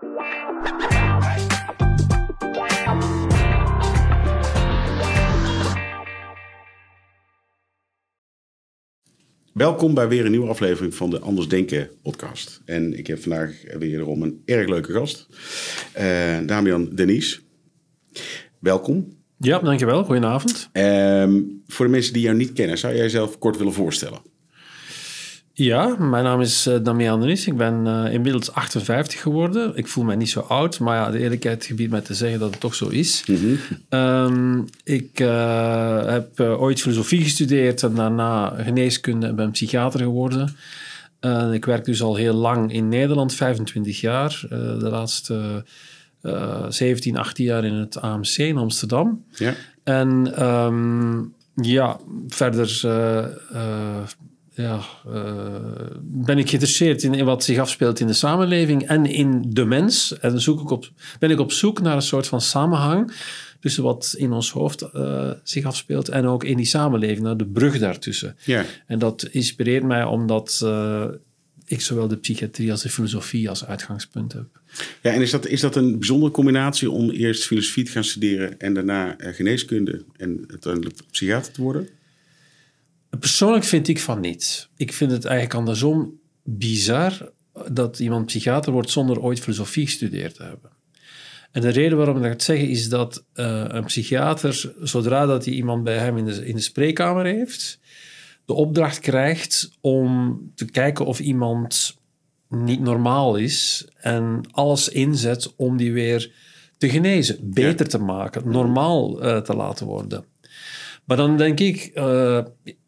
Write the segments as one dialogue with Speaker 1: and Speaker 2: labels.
Speaker 1: Welkom bij weer een nieuwe aflevering van de Anders Denken podcast. En ik heb vandaag wederom een erg leuke gast. Uh, Damian Denies. Welkom.
Speaker 2: Ja, dankjewel. Goedenavond.
Speaker 1: Um, voor de mensen die jou niet kennen, zou jij jezelf kort willen voorstellen?
Speaker 2: Ja, mijn naam is uh, Damian Denies. Ik ben uh, inmiddels 58 geworden. Ik voel mij niet zo oud, maar ja, de eerlijkheid gebiedt mij te zeggen dat het toch zo is. Mm -hmm. um, ik uh, heb ooit filosofie gestudeerd en daarna geneeskunde en ben psychiater geworden. ik werk dus al heel lang in Nederland, 25 jaar. de laatste 17, 18 jaar in het AMC in Amsterdam. Ja. En um, ja, verder ja, uh, ben ik geïnteresseerd in, in, wat zich afspeelt in de samenleving en in de mens. En zoek ik op, ben ik op zoek naar een soort van samenhang tussen wat in ons hoofd uh, zich afspeelt en ook in die samenleving, naar de brug daartussen. Ja. En dat inspireert mij omdat uh, ik zowel de psychiatrie als de filosofie als uitgangspunt heb.
Speaker 1: Ja, en is dat, is dat een bijzondere combinatie om eerst filosofie te gaan studeren en daarna geneeskunde en uiteindelijk psychiater te worden?
Speaker 2: Persoonlijk vind ik van niet. Ik vind het eigenlijk andersom bizar dat iemand psychiater wordt zonder ooit filosofie gestudeerd te hebben. En de reden waarom ik dat zeg is dat uh, een psychiater, zodra dat hij iemand bij hem in de, in de spreekkamer heeft, de opdracht krijgt om te kijken of iemand niet normaal is en alles inzet om die weer te genezen, beter te maken, normaal uh, te laten worden. Maar dan denk ik, uh,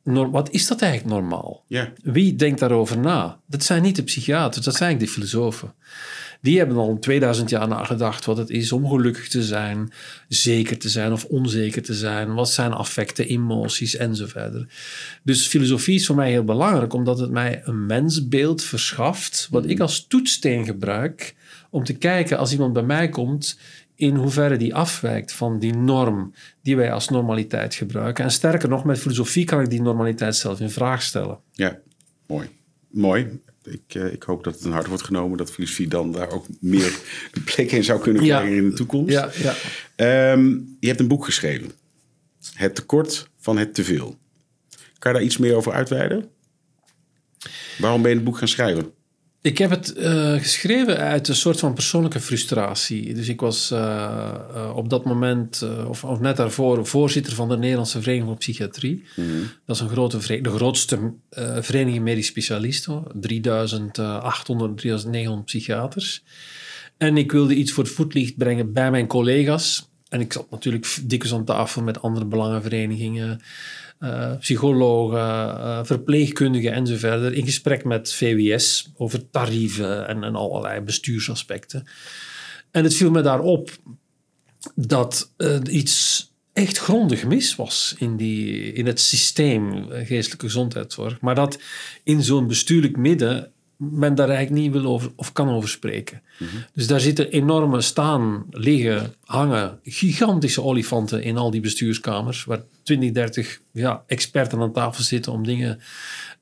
Speaker 2: wat is dat eigenlijk normaal? Ja. Wie denkt daarover na? Dat zijn niet de psychiaters, dat zijn eigenlijk de filosofen. Die hebben al 2000 jaar nagedacht wat het is om gelukkig te zijn, zeker te zijn of onzeker te zijn. Wat zijn affecten, emoties enzovoort. Dus filosofie is voor mij heel belangrijk, omdat het mij een mensbeeld verschaft, wat ik als toetssteen gebruik om te kijken als iemand bij mij komt in hoeverre die afwijkt van die norm die wij als normaliteit gebruiken. En sterker nog, met filosofie kan ik die normaliteit zelf in vraag stellen.
Speaker 1: Ja, mooi. Mooi. Ik, uh, ik hoop dat het een hart wordt genomen dat filosofie dan daar ook meer een plek in zou kunnen krijgen in de toekomst. Ja, ja. Um, je hebt een boek geschreven. Het tekort van het teveel. Kan je daar iets meer over uitweiden? Waarom ben je het boek gaan schrijven?
Speaker 2: Ik heb het uh, geschreven uit een soort van persoonlijke frustratie. Dus ik was uh, uh, op dat moment, of, of, net daarvoor, voorzitter van de Nederlandse Vereniging voor Psychiatrie. Mm -hmm. Dat is een grote de grootste vereniging medisch specialisten. 3800, 3900 psychiaters. En ik wilde iets voor het voetlicht brengen bij mijn collega's. En ik zat natuurlijk dikwijls aan tafel met andere belangenverenigingen. Uh, psychologen, uh, verpleegkundigen enzovoort in gesprek met VWS over tarieven en, en allerlei bestuursaspecten. En het viel me daarop dat er iets echt grondig mis was in, die, in het systeem geestelijke gezondheidszorg. Maar dat in zo'n bestuurlijk midden men daar eigenlijk niet wil over of kan over spreken. Dus daar zitten enorme staan, liggen, hangen, gigantische olifanten in al die bestuurskamers, waar 20, 30 ja, experten aan tafel zitten om dingen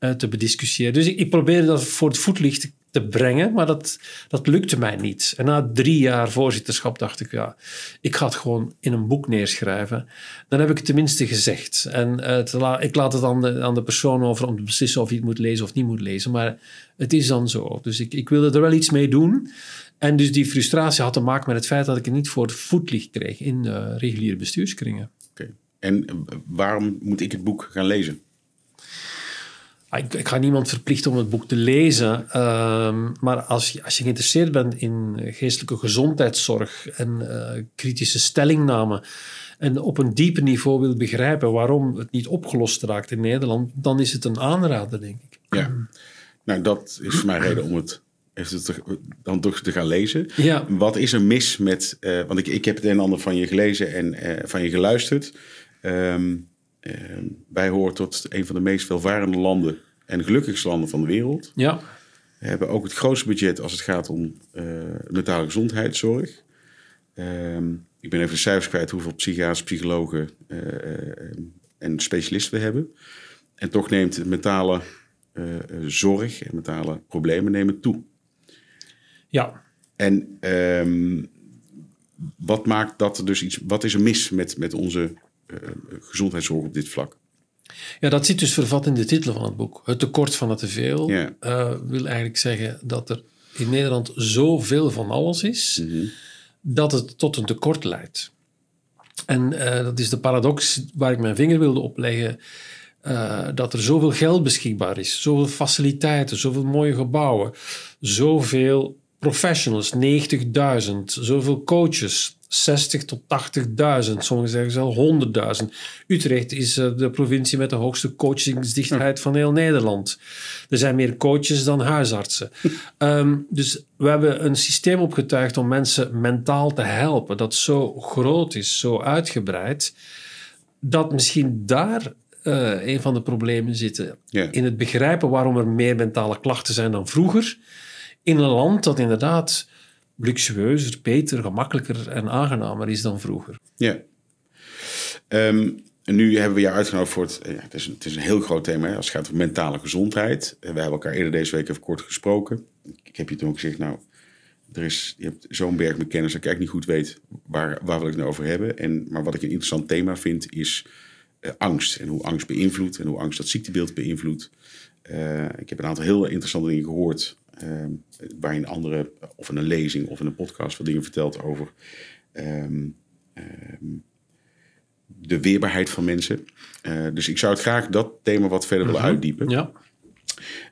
Speaker 2: uh, te bediscussiëren. Dus ik, ik probeerde dat voor het voetlicht te brengen, maar dat, dat lukte mij niet. En na drie jaar voorzitterschap dacht ik, ja, ik ga het gewoon in een boek neerschrijven. Dan heb ik het tenminste gezegd. En uh, ik laat het aan de, aan de persoon over om te beslissen of hij het moet lezen of niet moet lezen. Maar het is dan zo. Dus ik, ik wilde er wel iets mee doen. En dus die frustratie had te maken met het feit dat ik het niet voor het voetlicht kreeg in uh, reguliere bestuurskringen.
Speaker 1: Oké. En waarom moet ik het boek gaan lezen?
Speaker 2: Ah, ik, ik, ga niemand verplichten om het boek te lezen. Uh, maar als je, als je geïnteresseerd bent in geestelijke gezondheidszorg en uh, kritische stellingname. En op een dieper niveau wil begrijpen waarom het niet opgelost raakt in Nederland, dan is het een aanrader, denk ik.
Speaker 1: Ja, nou dat is voor mij reden om het dan toch te gaan lezen. Ja. Wat is er mis met, uh, want ik, ik heb het een en ander van je gelezen en van je geluisterd. Um, uh, wij horen tot een van de meest welvarende landen en gelukkigste landen van de wereld. Ja. We hebben ook het grootste budget als het gaat om uh, mentale gezondheidszorg. Ehm, ik ben even de cijfers kwijt hoeveel psychiaters, psychologen uh, en specialisten we hebben. En toch neemt mentale zorg en mentale problemen nemen toe.
Speaker 2: Ja.
Speaker 1: En ehm, wat maakt dat er dus iets, wat is er mis met, met onze gezondheidszorg op dit vlak?
Speaker 2: Ja, dat zit dus vervat in de titel van het boek. Het tekort van het teveel ja. uh, wil eigenlijk zeggen dat er in Nederland zoveel van alles is, mhm. dat het tot een tekort leidt. En uh, dat is de paradox waar ik mijn vinger wilde opleggen. Uh, dat er zoveel geld beschikbaar is, zoveel faciliteiten, zoveel mooie gebouwen, zoveel professionals, 90.000, zoveel coaches, 60 tot 80.000, sommigen zeggen zelfs 100.000. Utrecht is uh, de provincie met de hoogste coachingsdichtheid van heel Nederland. Er zijn meer coaches dan huisartsen. um, dus we hebben een systeem opgetuigd om mensen mentaal te helpen, dat zo groot is, zo uitgebreid, dat misschien daar uh, een van de problemen zitten. Yeah. In het begrijpen waarom er meer mentale klachten zijn dan vroeger. In een land dat inderdaad luxueuzer, beter, gemakkelijker en aangenamer is dan vroeger.
Speaker 1: Ja. Um, nu hebben we jou uitgenodigd voor het. Ja, het, is een, het is een heel groot thema als het gaat om mentale gezondheid. We hebben elkaar eerder deze week even kort gesproken. Ik heb je toen ook gezegd, nou, er is, je hebt zo'n berg met kennis dat ik eigenlijk niet goed weet waar, waar ik het nou over hebben. En, maar wat ik een interessant thema vind, is uh, angst. En hoe angst beïnvloedt en hoe angst dat ziektebeeld beïnvloedt. Uh, ik heb een aantal heel interessante dingen gehoord Ehm, waarin andere, of in een lezing of in een podcast, wat dingen vertelt over ehm, ehm, de weerbaarheid van mensen. Uh, dus ik zou het graag dat thema wat verder willen mhm. uitdiepen. Ja.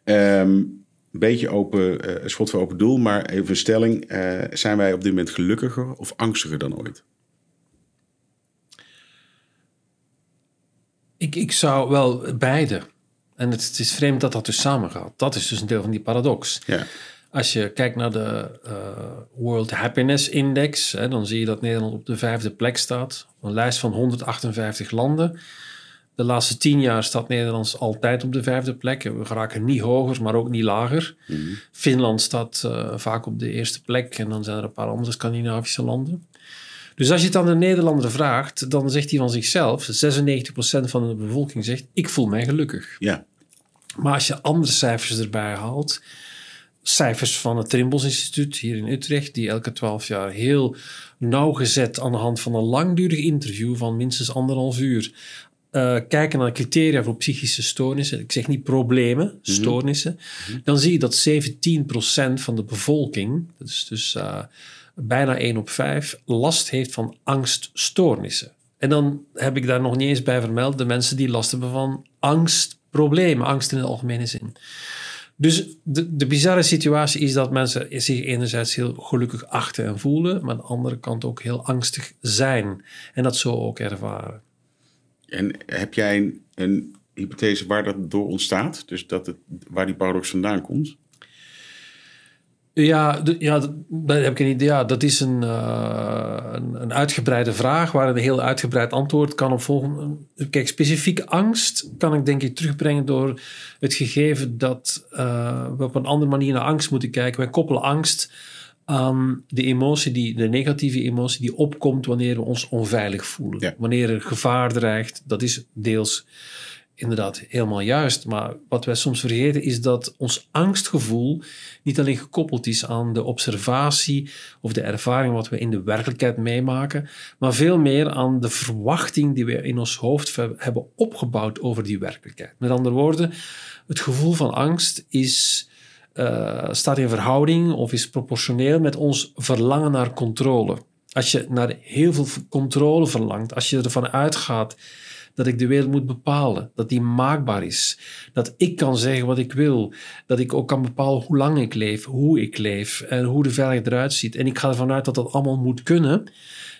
Speaker 1: een beetje open, uh, schot voor open doel, maar even een stelling. Uh, zijn wij op dit moment gelukkiger of angstiger dan ooit?
Speaker 2: Ik, ik zou wel beide. En het, is vreemd dat dat dus samengaat. Dat is dus een deel van die paradox. Ja. Als je kijkt naar de uh, World Happiness Index, hè, dan zie je dat Nederland op de vijfde plek staat. Een lijst van 158 landen. De laatste tien jaar staat Nederland altijd op de vijfde plek. We geraken niet hoger, maar ook niet lager. Mhm. Finland staat uh, vaak op de eerste plek en dan zijn er een paar andere Scandinavische landen. Dus als je het aan een Nederlander vraagt, dan zegt hij van zichzelf, 96% van de bevolking zegt, ik voel mij gelukkig. Ja. Maar als je andere cijfers erbij haalt, cijfers van het Trimbos Instituut hier in Utrecht, die elke twaalf jaar heel nauwgezet aan de hand van een langdurig interview van minstens anderhalf uur uh, kijken naar criteria voor psychische stoornissen, ik zeg niet problemen, mhm. stoornissen, dan zie je dat 17% van de bevolking, dat is dus uh, bijna 1 op 5, last heeft van angststoornissen. En dan heb ik daar nog niet eens bij vermeld de mensen die last hebben van angstproblemen, angst in de algemene zin. Dus de, de bizarre situatie is dat mensen zich enerzijds heel gelukkig achten en voelen, maar aan de andere kant ook heel angstig zijn en dat zo ook ervaren.
Speaker 1: En heb jij een, een hypothese waar dat door ontstaat? Dus dat het, waar die paradox vandaan komt?
Speaker 2: Ja, ja, dat heb ik een idee. Ja, dat is een, uh, een, een, uitgebreide vraag waar een heel uitgebreid antwoord kan op volgen. Kijk, specifiek angst kan ik denk ik terugbrengen door het gegeven dat uh, we op een andere manier naar angst moeten kijken. Wij koppelen angst aan de emotie, die, de negatieve emotie die opkomt wanneer we ons onveilig voelen. Wanneer er gevaar dreigt, dat is deels inderdaad helemaal juist. Maar wat wij soms vergeten is dat ons angstgevoel niet alleen gekoppeld is aan de observatie of de ervaring wat we in de werkelijkheid meemaken, maar veel meer aan de verwachting die we in ons hoofd hebben opgebouwd over die werkelijkheid. Met andere woorden, het gevoel van angst is, uh, staat in verhouding of is proportioneel met ons verlangen naar controle. Als je naar heel veel controle verlangt, als je ervan uitgaat dat ik de wereld moet bepalen, dat die maakbaar is, dat ik kan zeggen wat ik wil, dat ik ook kan bepalen hoe lang ik leef, hoe ik leef en hoe de veiligheid eruit ziet. En ik ga ervan uit dat dat allemaal moet kunnen,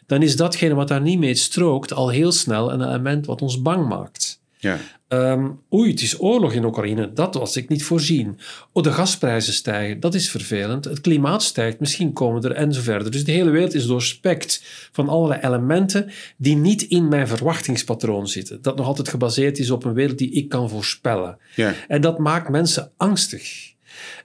Speaker 2: dan is datgene wat daar niet mee strookt al heel snel een element wat ons bang maakt. Ja. Um, oei, het is oorlog in Oekraïne. Dat was ik niet voorzien. Oh, de gasprijzen stijgen. Dat is vervelend. Het klimaat stijgt. Misschien komen er en zo verder. Dus de hele wereld is doorspekt van allerlei elementen die niet in mijn verwachtingspatroon zitten. Dat nog altijd gebaseerd is op een wereld die ik kan voorspellen. Ja. En dat maakt mensen angstig.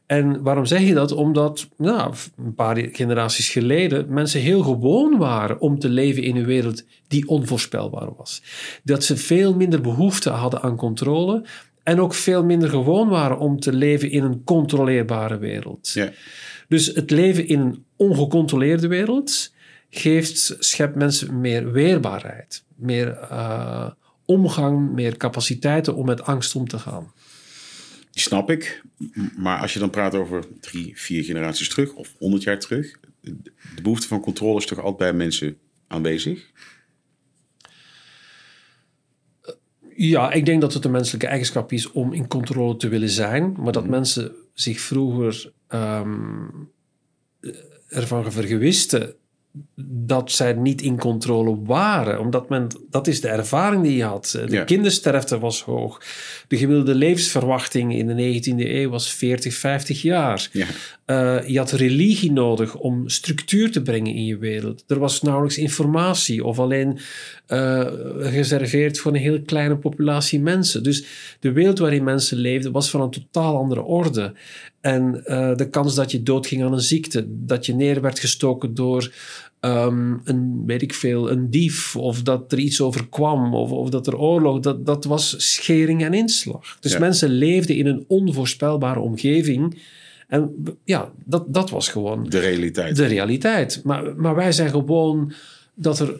Speaker 2: En waarom zeg je dat? Omdat nou, een paar generaties geleden mensen heel gewoon waren om te leven in een wereld die onvoorspelbaar was. Dat ze veel minder behoefte hadden aan controle en ook veel minder gewoon waren om te leven in een controleerbare wereld. Ja. Dus het leven in een ongecontroleerde wereld geeft, schept mensen meer weerbaarheid, meer uh, omgang, meer capaciteiten om met angst om te gaan.
Speaker 1: Die snap ik. Maar als je dan praat over drie, vier generaties terug of honderd jaar terug, de behoefte van controle is toch altijd bij mensen aanwezig?
Speaker 2: Ja, ik denk dat het een menselijke eigenschap is om in controle te willen zijn, maar dat mhm. mensen zich vroeger um, ervan vergewisten dat zij niet in controle waren. Omdat men, dat is de ervaring die je had. De kindersterfte was hoog. De gemiddelde levensverwachting in de 19e eeuw was 40, 50 jaar. Ja. Uh, je had religie nodig om structuur te brengen in je wereld. Er was nauwelijks informatie of alleen uh, gereserveerd voor een heel kleine populatie mensen. Dus de wereld waarin mensen leefden was van een totaal andere orde. En uh, de kans dat je doodging aan een ziekte, dat je neer werd gestoken door um, een, weet ik veel, een dief, of dat er iets overkwam, of, of dat er oorlog, dat, dat was schering en inslag. Dus mensen leefden in een onvoorspelbare omgeving. En ja, dat, dat was gewoon...
Speaker 1: De realiteit.
Speaker 2: De realiteit. Maar, maar wij zijn gewoon dat er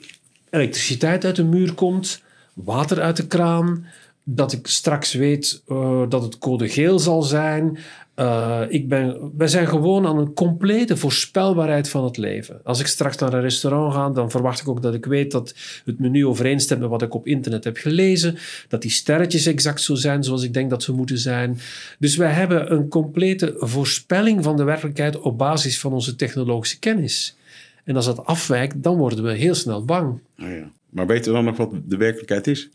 Speaker 2: elektriciteit uit de muur komt, water uit de kraan, dat ik straks weet uh, dat het code geel zal zijn, uh, ik ben, wij zijn gewoon aan een complete voorspelbaarheid van het leven. Als ik straks naar een restaurant ga, dan verwacht ik ook dat ik weet dat het menu overeenstemt met wat ik op internet heb gelezen. Dat die sterretjes exact zo zijn zoals ik denk dat ze moeten zijn. Dus wij hebben een complete voorspelling van de werkelijkheid op basis van onze technologische kennis. En als dat afwijkt, dan worden we heel snel bang.
Speaker 1: Oh ja. Maar weten we dan nog wat de werkelijkheid is?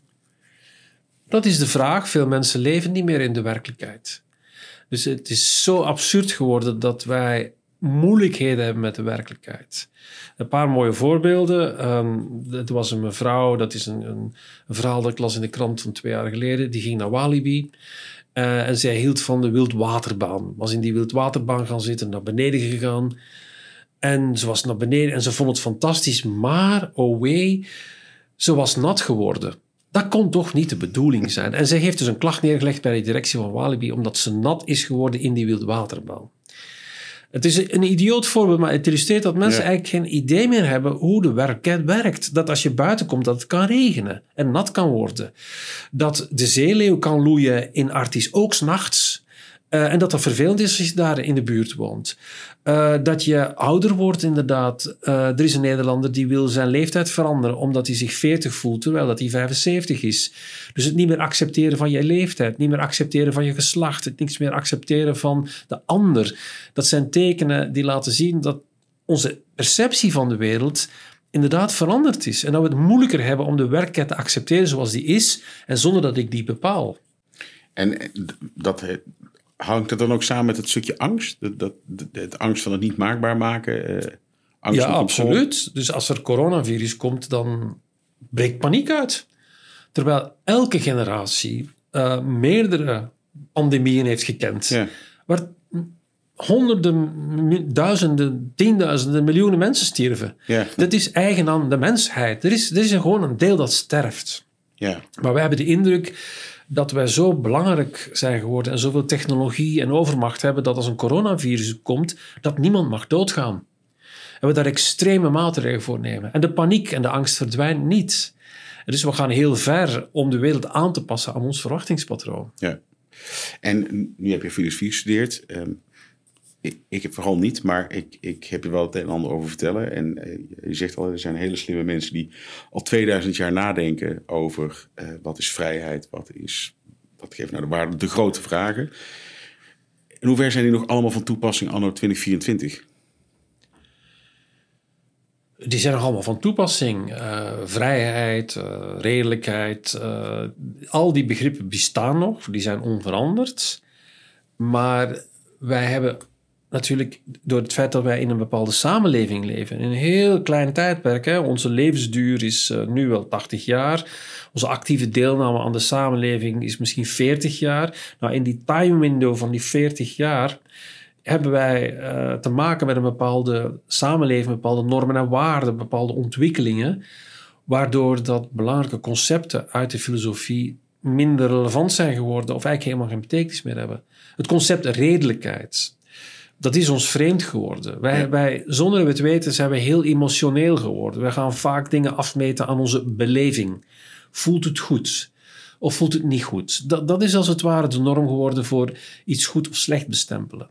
Speaker 2: Dat is de vraag. Veel mensen leven niet meer in de werkelijkheid. Dus het is zo absurd geworden dat wij moeilijkheden hebben met de werkelijkheid. Een paar mooie voorbeelden. Um, er was een mevrouw, dat is een, een, een, verhaal dat ik las in de krant van twee jaar geleden. Die ging naar Walibi. Uh, en zij hield van de wildwaterbaan. Was in die wildwaterbaan gaan zitten, naar beneden gegaan. En ze was naar beneden en ze vond het fantastisch. Maar, oh wee, ze was nat geworden. Dat kon toch niet de bedoeling zijn. En zij heeft dus een klacht neergelegd bij de directie van Walibi omdat ze nat is geworden in die wildwaterbaan. Het is een idioot voorbeeld, maar het illustreert dat mensen eigenlijk geen idee meer hebben hoe de werkelijkheid werkt. Dat als je buiten komt, dat het kan regenen en nat kan worden. Dat de zeeleeuw kan loeien in Artis ook s'nachts. Uh, en dat dat vervelend is als je daar in de buurt woont. Uh, dat je ouder wordt, inderdaad. Uh, er is een Nederlander die wil zijn leeftijd veranderen omdat hij zich 40 voelt, terwijl dat hij 75 is. Dus het niet meer accepteren van je leeftijd, niet meer accepteren van je geslacht, het niks meer accepteren van de ander. Dat zijn tekenen die laten zien dat onze perceptie van de wereld inderdaad veranderd is. En dat we het moeilijker hebben om de werkelijkheid te accepteren zoals die is en zonder dat ik die bepaal.
Speaker 1: En dat hangt het dan ook samen met het stukje angst? Dat, dat, het angst van het niet maakbaar maken? Uh,
Speaker 2: angst ja, absoluut. Dus als er coronavirus komt, dan breekt paniek uit. Terwijl elke generatie uh, meerdere pandemieën heeft gekend. Ja. Waar honderden, duizenden, tienduizenden, miljoenen mensen stierven. Ja. Dat is eigen aan de mensheid. Er is, er is gewoon een deel dat sterft. Ja. Maar wij hebben de indruk dat wij zo belangrijk zijn geworden en zoveel technologie en overmacht hebben dat als een coronavirus komt, dat niemand mag doodgaan. En we daar extreme maatregelen voor nemen. En de paniek en de angst verdwijnen niet. dus we gaan heel ver om de wereld aan te passen aan ons verwachtingspatroon.
Speaker 1: Ja. En nu heb je filosofie gestudeerd. Ehm, ik, heb vooral niet, maar ik, ik heb je wel het een en ander over vertellen. En eh, je zegt al, er zijn hele slimme mensen die al 2000 jaar nadenken over uh, wat is vrijheid, wat is, wat geeft nou de waarde, de grote vragen. In hoeverre zijn die nog allemaal van toepassing anno 2024?
Speaker 2: Die zijn nog allemaal van toepassing. Uh, vrijheid, redelijkheid, al die begrippen bestaan nog, die zijn onveranderd. Maar wij hebben natuurlijk door het feit dat wij in een bepaalde samenleving leven, in een heel klein tijdperk. Hè. Onze levensduur is uh, nu wel 80 jaar. Onze actieve deelname aan de samenleving is misschien 40 jaar. Nou, in die time window van die 40 jaar hebben wij uh, te maken met een bepaalde samenleving, bepaalde normen en waarden, bepaalde ontwikkelingen, waardoor dat belangrijke concepten uit de filosofie minder relevant zijn geworden of eigenlijk helemaal geen betekenis meer hebben. Het concept redelijkheid, dat is ons vreemd geworden. Wij, wij, zonder het weten, zijn we heel emotioneel geworden. We gaan vaak dingen afmeten aan onze beleving. Voelt het goed? Of voelt het niet goed? Dat, dat is als het ware de norm geworden voor iets goed of slecht bestempelen.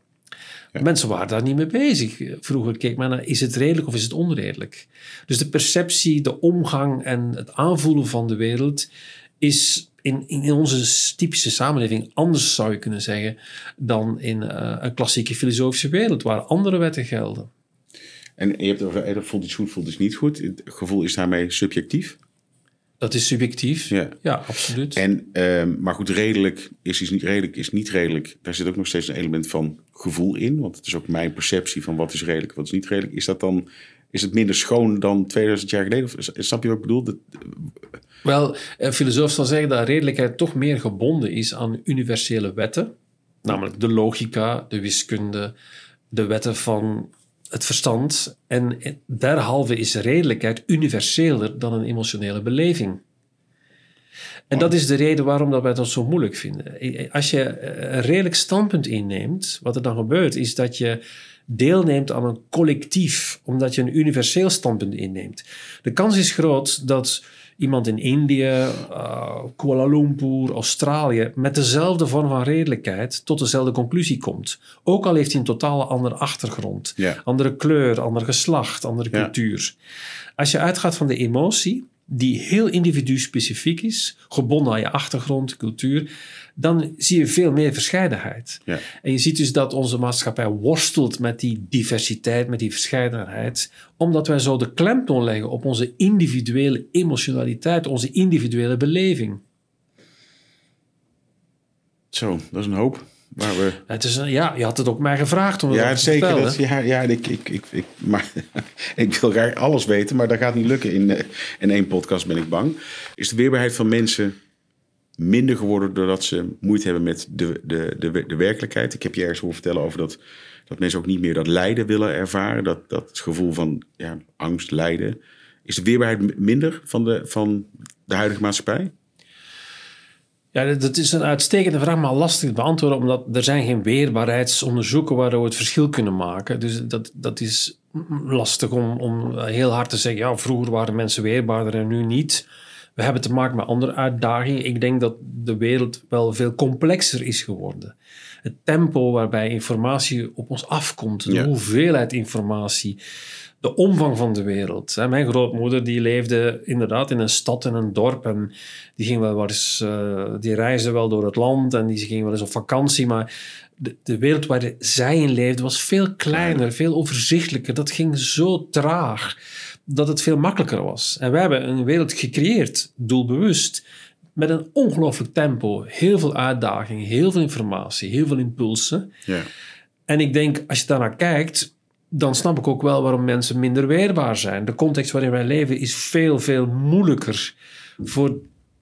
Speaker 2: Mensen waren daar niet mee bezig. Vroeger keek men naar, is het redelijk of is het onredelijk? Dus de perceptie, de omgang en het aanvoelen van de wereld is in, in onze typische samenleving anders, zou je kunnen zeggen, dan in uh, een klassieke filosofische wereld, waar andere wetten gelden.
Speaker 1: En je hebt over, eh, voelt iets goed, voelt iets niet goed. Het gevoel is daarmee subjectief?
Speaker 2: Dat is subjectief, ja, ja absoluut.
Speaker 1: En, uh, maar goed, redelijk is iets niet redelijk, is niet redelijk. Daar zit ook nog steeds een element van gevoel in. Want het is ook mijn perceptie van wat is redelijk, wat is niet redelijk. Is dat dan, is het minder schoon dan 2000 jaar geleden? Of, snap je wat ik bedoel?
Speaker 2: Wel, een filosoof zal zeggen dat redelijkheid toch meer gebonden is aan universele wetten. Namelijk de logica, de wiskunde, de wetten van het verstand. En derhalve is redelijkheid universeler dan een emotionele beleving. En dat is de reden waarom dat wij dat zo moeilijk vinden. Als je een redelijk standpunt inneemt, wat er dan gebeurt, is dat je deelneemt aan een collectief, omdat je een universeel standpunt inneemt. De kans is groot dat iemand in Indië, uh, Kuala Lumpur, Australië, met dezelfde vorm van redelijkheid tot dezelfde conclusie komt. Ook al heeft hij een totale andere achtergrond, andere kleur, ander geslacht, andere cultuur. Als je uitgaat van de emotie, die heel individu-specifiek is, gebonden aan je achtergrond, cultuur, dan zie je veel meer verscheidenheid. Ja. En je ziet dus dat onze maatschappij worstelt met die diversiteit, met die verscheidenheid, omdat wij zo de klemtoon leggen op onze individuele emotionaliteit, onze individuele beleving.
Speaker 1: Zo, dat is een hoop. Waar we...
Speaker 2: het is, ja, je had het ook mij gevraagd om ja,
Speaker 1: te
Speaker 2: zeker,
Speaker 1: Dat, ja, ja ik, ik, ik, ik, maar, ik wil graag alles weten, maar dat gaat niet lukken in, eh, in één podcast, ben ik bang. Is de weerbaarheid van mensen minder geworden doordat ze moeite hebben met de, de, de, de werkelijkheid. Ik heb je ergens horen vertellen over dat, dat mensen ook niet meer dat lijden willen ervaren. Dat, dat gevoel van ja, angst, lijden. Is de weerbaarheid minder van de, van de huidige maatschappij?
Speaker 2: Ja, dat is een uitstekende vraag, maar lastig te beantwoorden, omdat er zijn geen weerbaarheidsonderzoeken waar we het verschil kunnen maken. Dus dat, dat is lastig om, om heel hard te zeggen, ja, vroeger waren mensen weerbaarder en nu niet. We hebben te maken met andere uitdagingen. Ik denk dat de wereld wel veel complexer is geworden. Het tempo waarbij informatie op ons afkomt, de hoeveelheid informatie, de omvang van de wereld. Mijn grootmoeder die leefde inderdaad in een stad, in een dorp. En die, ging wel eens, uh, die reisde wel door het land en die ging wel eens op vakantie. Maar de, de wereld waar zij in leefde was veel kleiner, veel overzichtelijker. Dat ging zo traag dat het veel makkelijker was. En wij hebben een wereld gecreëerd, doelbewust, met een ongelooflijk tempo. Heel veel uitdagingen, heel veel informatie, heel veel impulsen. Ja. En ik denk, als je daarnaar kijkt, dan snap ik ook wel waarom mensen minder weerbaar zijn. De context waarin wij leven is veel, veel moeilijker voor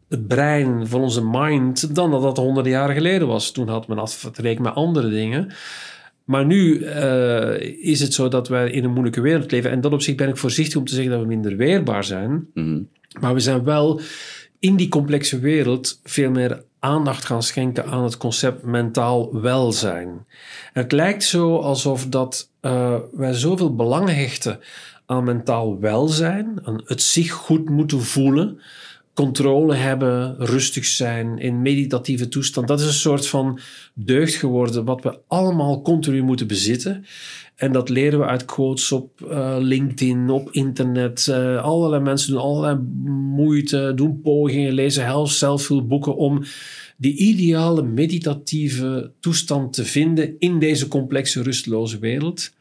Speaker 2: het brein, voor onze mind, dan dat dat honderden jaren geleden was. Toen had men af te rekenen met andere dingen. Maar nu uh, is het zo dat wij in een moeilijke wereld leven. En dat op zich ben ik voorzichtig om te zeggen dat we minder weerbaar zijn. Mhm. Maar we zijn wel in die complexe wereld veel meer aandacht gaan schenken aan het concept mentaal welzijn. Het lijkt zo alsof dat, uh, wij zoveel belang hechten aan mentaal welzijn, aan het zich goed moeten voelen, controle hebben, rustig zijn, in meditatieve toestand. Dat is een soort van deugd geworden wat we allemaal continu moeten bezitten. En dat leren we uit quotes op uh, LinkedIn, op internet. Uh, allerlei mensen doen allerlei moeite, doen pogingen, lezen zelf veel boeken om die ideale meditatieve toestand te vinden in deze complexe, rusteloze wereld.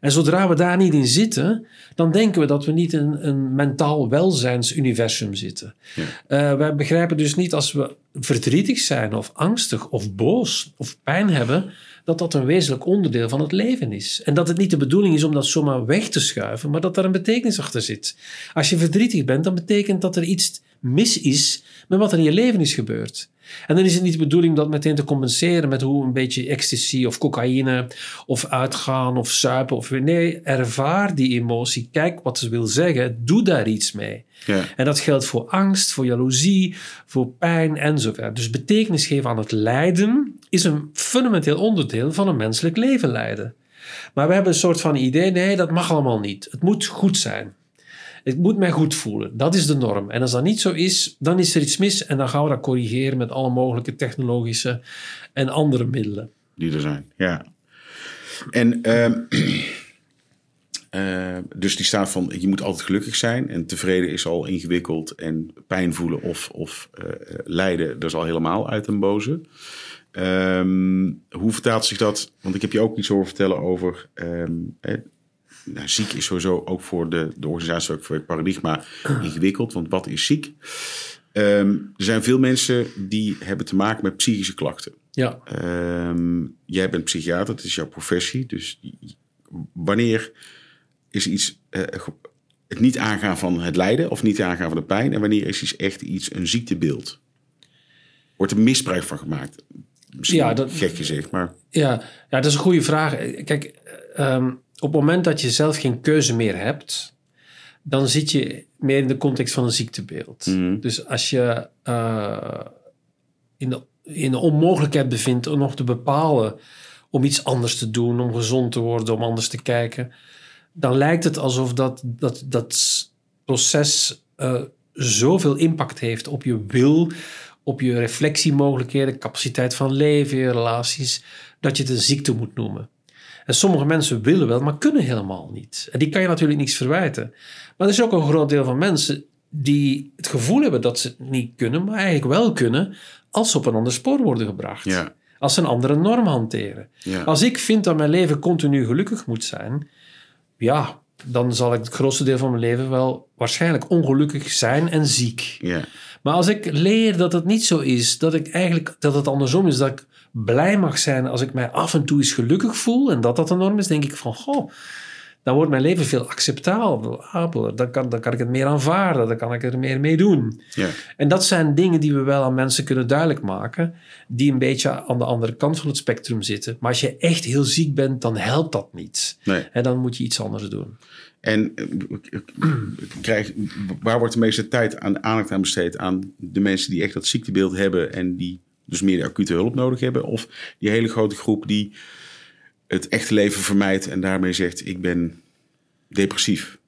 Speaker 2: En zodra we daar niet in zitten, dan denken we dat we niet in een mentaal welzijnsuniversum zitten. Ja. Uh, wij begrijpen dus niet als we verdrietig zijn of angstig of boos of pijn hebben, dat dat een wezenlijk onderdeel van het leven is. En dat het niet de bedoeling is om dat zomaar weg te schuiven, maar dat daar een betekenis achter zit. Als je verdrietig bent, dan betekent dat er iets mis is met wat er in je leven is gebeurd. En dan is het niet de bedoeling dat meteen te compenseren met hoe een beetje ecstasy of cocaïne of uitgaan of suipen. Of, nee, ervaar die emotie. Kijk wat ze wil zeggen. Doe daar iets mee. Ja. En dat geldt voor angst, voor jaloezie, voor pijn enzovoort. Dus betekenis geven aan het lijden is een fundamenteel onderdeel van een menselijk leven leiden. Maar we hebben een soort van idee, nee, dat mag allemaal niet. Het moet goed zijn. Het moet mij goed voelen. Dat is de norm. En als dat niet zo is, dan is er iets mis en dan gaan we dat corrigeren met alle mogelijke technologische en andere middelen.
Speaker 1: Die er zijn, ja. En uh, uh, dus die staat van je moet altijd gelukkig zijn en tevreden is al ingewikkeld en pijn voelen of, of uh, lijden, dat is al helemaal uit een boze. Um, hoe vertaalt zich dat? Want ik heb je ook iets horen vertellen over. Um, nou, ziek is sowieso ook voor de, de organisatie, ook voor het paradigma ingewikkeld. Want wat is ziek? Um, er zijn veel mensen die hebben te maken met psychische klachten.
Speaker 2: Ja.
Speaker 1: jij bent psychiater, dat is jouw professie. Dus wanneer is iets uh, het niet aangaan van het lijden of niet aangaan van de pijn? En wanneer is iets echt iets, een ziektebeeld? Wordt er misbruik van gemaakt? Misschien ja, dat, gek gezegd, maar...
Speaker 2: Ja, ja, dat is een goede vraag. Kijk, um, op het moment dat je zelf geen keuze meer hebt... dan zit je meer in de context van een ziektebeeld. Mm. Dus als je uh, in, de, in de onmogelijkheid bevindt om nog te bepalen... om iets anders te doen, om gezond te worden, om anders te kijken dan lijkt het alsof dat, dat, dat proces uh, zoveel impact heeft op je wil, op je reflectiemogelijkheden, capaciteit van leven, je relaties, dat je het een ziekte moet noemen. En sommige mensen willen wel, maar kunnen helemaal niet. En die kan je natuurlijk niets verwijten. Maar er is ook een groot deel van mensen die het gevoel hebben dat ze het niet kunnen, maar eigenlijk wel kunnen als ze op een ander spoor worden gebracht.
Speaker 1: Ja.
Speaker 2: Als ze een andere norm hanteren.
Speaker 1: Ja.
Speaker 2: Als ik vind dat mijn leven continu gelukkig moet zijn, ja, dan zal ik het grootste deel van mijn leven wel waarschijnlijk ongelukkig zijn en ziek.
Speaker 1: Ja.
Speaker 2: Maar als ik leer dat het niet zo is, dat ik eigenlijk dat het andersom is, dat ik blij mag zijn als ik mij af en toe eens gelukkig voel en dat dat de norm is, denk ik van goh, dan wordt mijn leven veel acceptabeler. Dan kan, dan kan ik het meer aanvaarden, dan kan ik er meer mee doen.
Speaker 1: Ja.
Speaker 2: En dat zijn dingen die we wel aan mensen kunnen duidelijk maken, die een beetje aan de andere kant van het spectrum zitten. Maar als je echt heel ziek bent, dan helpt dat niet.
Speaker 1: Nee.
Speaker 2: En dan moet je iets anders doen.
Speaker 1: En eh, krijg, waar wordt de meeste tijd aan aandacht aan besteed? Aan de mensen die echt dat ziektebeeld hebben en die dus meer acute hulp nodig hebben? Of die hele grote groep die het echte leven vermijdt en daarmee zegt: Ik ben depressief,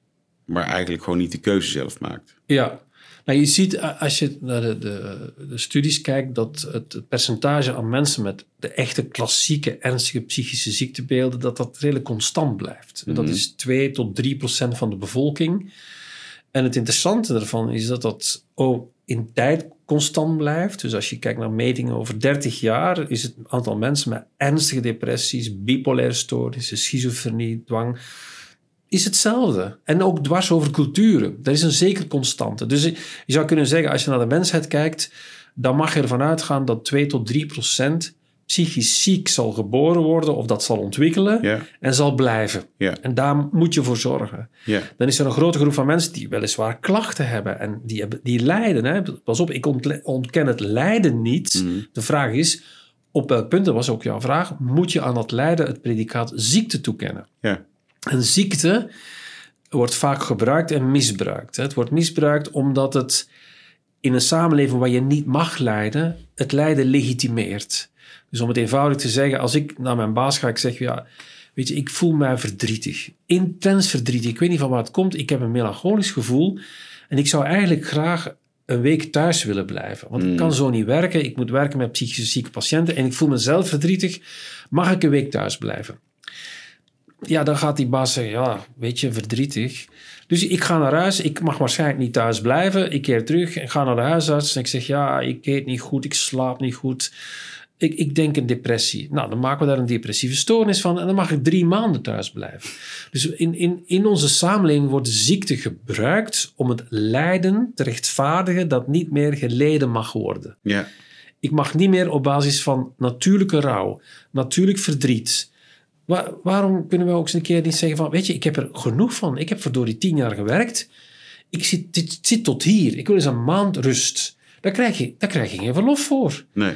Speaker 1: maar eigenlijk gewoon niet de keuze zelf maakt.
Speaker 2: Ja, nou, je ziet als je naar de, de, de, studies kijkt dat het percentage aan mensen met de echte klassieke ernstige psychische ziektebeelden, dat dat redelijk constant blijft. Mm Dat is 2 tot 3 procent van de bevolking. En het interessante daarvan is dat dat oh, in tijd constant blijft. Dus als je kijkt naar metingen over 30 jaar, is het aantal mensen met ernstige depressies, bipolaire stoornissen, schizofrenie, dwang, is hetzelfde. En ook dwars over culturen. Dat is een zeker constante. Dus je zou kunnen zeggen, als je naar de mensheid kijkt, dan mag je ervan uitgaan dat 2 tot 3 procent psychisch ziek zal geboren worden of dat zal ontwikkelen en zal blijven. En daar moet je voor zorgen. Dan is er een grote groep van mensen die weliswaar klachten hebben en die, hebben, die lijden. Hè. Pas op, ik ontken het lijden niet.
Speaker 1: Mhm.
Speaker 2: De vraag is, op welk punt, dat was ook jouw vraag, moet je aan dat lijden het predicaat ziekte toekennen?
Speaker 1: Ja.
Speaker 2: En ziekte wordt vaak gebruikt en misbruikt. Het wordt misbruikt omdat het in een samenleving waar je niet mag lijden, het lijden legitimeert. Dus om het eenvoudig te zeggen, als ik naar mijn baas ga, ik zeg ja, weet je, ik voel mij verdrietig. Intens verdrietig. Ik weet niet van waar het komt. Ik heb een melancholisch gevoel. En ik zou eigenlijk graag een week thuis willen blijven. Want ik
Speaker 1: Mm.
Speaker 2: kan zo niet werken. Ik moet werken met psychisch zieke patiënten. En ik voel mezelf verdrietig. Mag ik een week thuis blijven? Ja, dan gaat die baas zeggen, ja, weet je, verdrietig. Dus ik ga naar huis. Ik mag waarschijnlijk niet thuis blijven. Ik keer terug en ga naar de huisarts. En ik zeg, ja, ik eet niet goed. Ik slaap niet goed. Ik, ik denk een depressie. Nou, dan maken we daar een depressieve stoornis van. En dan mag ik drie maanden thuis blijven. Dus in, in, in onze samenleving wordt ziekte gebruikt om het lijden te rechtvaardigen dat niet meer geleden mag worden.
Speaker 1: Ja.
Speaker 2: Ik mag niet meer op basis van natuurlijke rouw, natuurlijk verdriet. Wa- waarom kunnen we ook eens een keer niet zeggen van, weet je, ik heb er genoeg van. Ik heb verdorie tien jaar gewerkt. Ik zit, dit, zit tot hier. Ik wil eens een maand rust. Daar krijg je, daar krijg je geen verlof voor.
Speaker 1: Nee.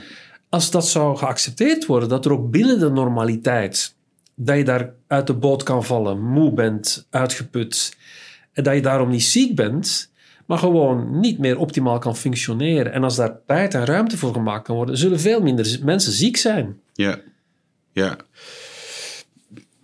Speaker 2: Als dat zou geaccepteerd worden, dat er ook binnen de normaliteit, dat je daar uit de boot kan vallen, moe bent, uitgeput, en dat je daarom niet ziek bent, maar gewoon niet meer optimaal kan functioneren. En als daar tijd en ruimte voor gemaakt kan worden, zullen veel minder mensen ziek zijn.
Speaker 1: Ja. Ja.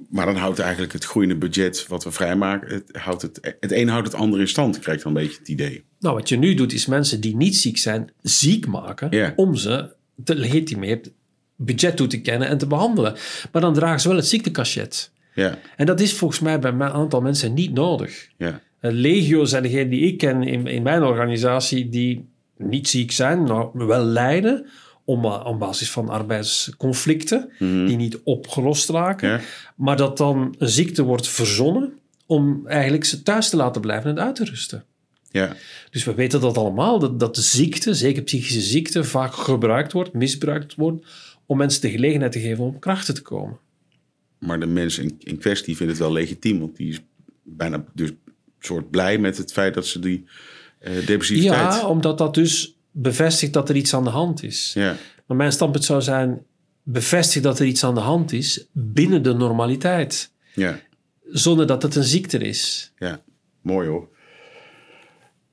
Speaker 1: Maar dan houdt eigenlijk het groeiende budget wat we vrijmaken, het, houdt het, het een houdt het andere in stand, krijg dan een beetje het idee.
Speaker 2: Nou, wat je nu doet, is mensen die niet ziek zijn, ziek maken om ze te legitimeerd budget toe te kennen en te behandelen. Maar dan dragen ze wel het ziektekachet.
Speaker 1: Ja.
Speaker 2: En dat is volgens mij bij een aantal mensen niet nodig.
Speaker 1: Ja.
Speaker 2: Legio zijn degenen die ik ken in, in mijn organisatie die niet ziek zijn, maar wel lijden om, op basis van arbeidsconflicten
Speaker 1: Mhm.
Speaker 2: die niet opgelost raken.
Speaker 1: Ja.
Speaker 2: Maar dat dan een ziekte wordt verzonnen om eigenlijk ze thuis te laten blijven en uit te rusten.
Speaker 1: Ja.
Speaker 2: Dus we weten dat allemaal, dat, dat de ziekte, zeker psychische ziekte, vaak gebruikt wordt, misbruikt wordt, om mensen de gelegenheid te geven om krachten te komen.
Speaker 1: Maar de mensen in, in kwestie vinden het wel legitiem, want die is bijna dus soort blij met het feit dat ze die uh, depressiviteit...
Speaker 2: Ja, omdat dat dus bevestigt dat er iets aan de hand is.
Speaker 1: Ja.
Speaker 2: Maar mijn standpunt zou zijn, bevestigt dat er iets aan de hand is binnen de normaliteit.
Speaker 1: Ja.
Speaker 2: Zonder dat het een ziekte is.
Speaker 1: Ja, mooi hoor.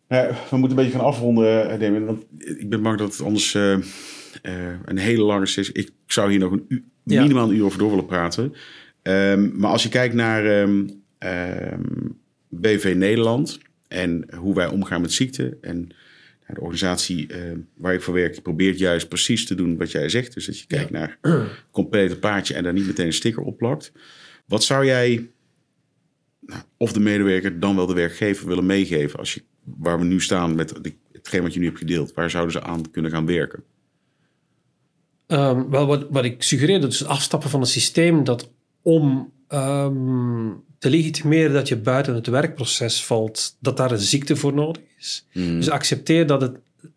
Speaker 1: Nou, we moeten een beetje gaan afronden, Damien, want ik ben bang dat het anders uh, uh, een hele lange sessie... Ik zou hier nog een uur, ja. minimaal een uur over door willen praten. Um, maar als je kijkt naar um, um, BV Nederland en hoe wij omgaan met ziekte... en de organisatie uh, waar ik voor werk probeert juist precies te doen wat jij zegt. Dus dat je kijkt ja. naar een complete paardje en daar niet meteen een sticker op plakt. Wat zou jij, nou, of de medewerker, dan wel de werkgever willen meegeven... Als je, waar we nu staan met hetgeen wat je nu hebt gedeeld? Waar zouden ze aan kunnen gaan werken?
Speaker 2: Um, wel, wat, wat ik suggereer, dat is het afstappen van een systeem dat om um, te legitimeren dat je buiten het werkproces valt, dat daar een ziekte voor nodig is.
Speaker 1: Hmm.
Speaker 2: Dus accepteer dat het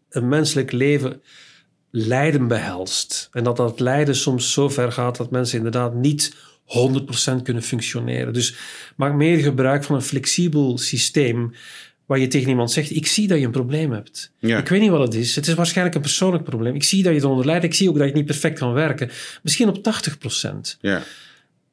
Speaker 2: een menselijk leven lijden behelst. En dat dat lijden soms zo ver gaat dat mensen inderdaad niet 100% kunnen functioneren. Dus maak meer gebruik van een flexibel systeem waar je tegen iemand zegt: Ik zie dat je een probleem hebt.
Speaker 1: Ja.
Speaker 2: Ik weet niet wat het is. Het is waarschijnlijk een persoonlijk probleem. Ik zie dat je eronder lijdt. Ik zie ook dat je niet perfect kan werken. Misschien op 80%.
Speaker 1: Ja.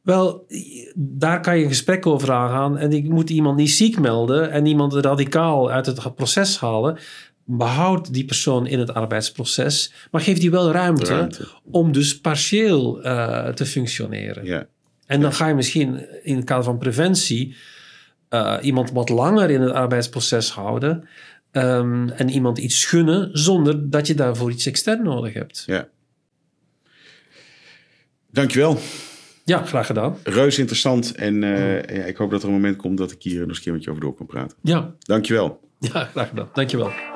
Speaker 2: Wel, daar kan je een gesprek over aangaan. En ik moet iemand niet ziek melden en iemand radicaal uit het proces halen. Behoud die persoon in het arbeidsproces, maar geef die wel ruimte,
Speaker 1: Ruimte.
Speaker 2: om dus partieel uh, te functioneren.
Speaker 1: Ja.
Speaker 2: En dan ga je misschien in het kader van preventie uh, iemand wat langer in het arbeidsproces houden um, en iemand iets gunnen zonder dat je daarvoor iets extern nodig hebt.
Speaker 1: Ja. Dankjewel.
Speaker 2: Ja, graag gedaan.
Speaker 1: Reus interessant. En uh, ja, ik hoop dat er een moment komt dat ik hier nog eens een keer met je over door kan praten.
Speaker 2: Ja.
Speaker 1: Dankjewel.
Speaker 2: Ja, graag gedaan. Dankjewel.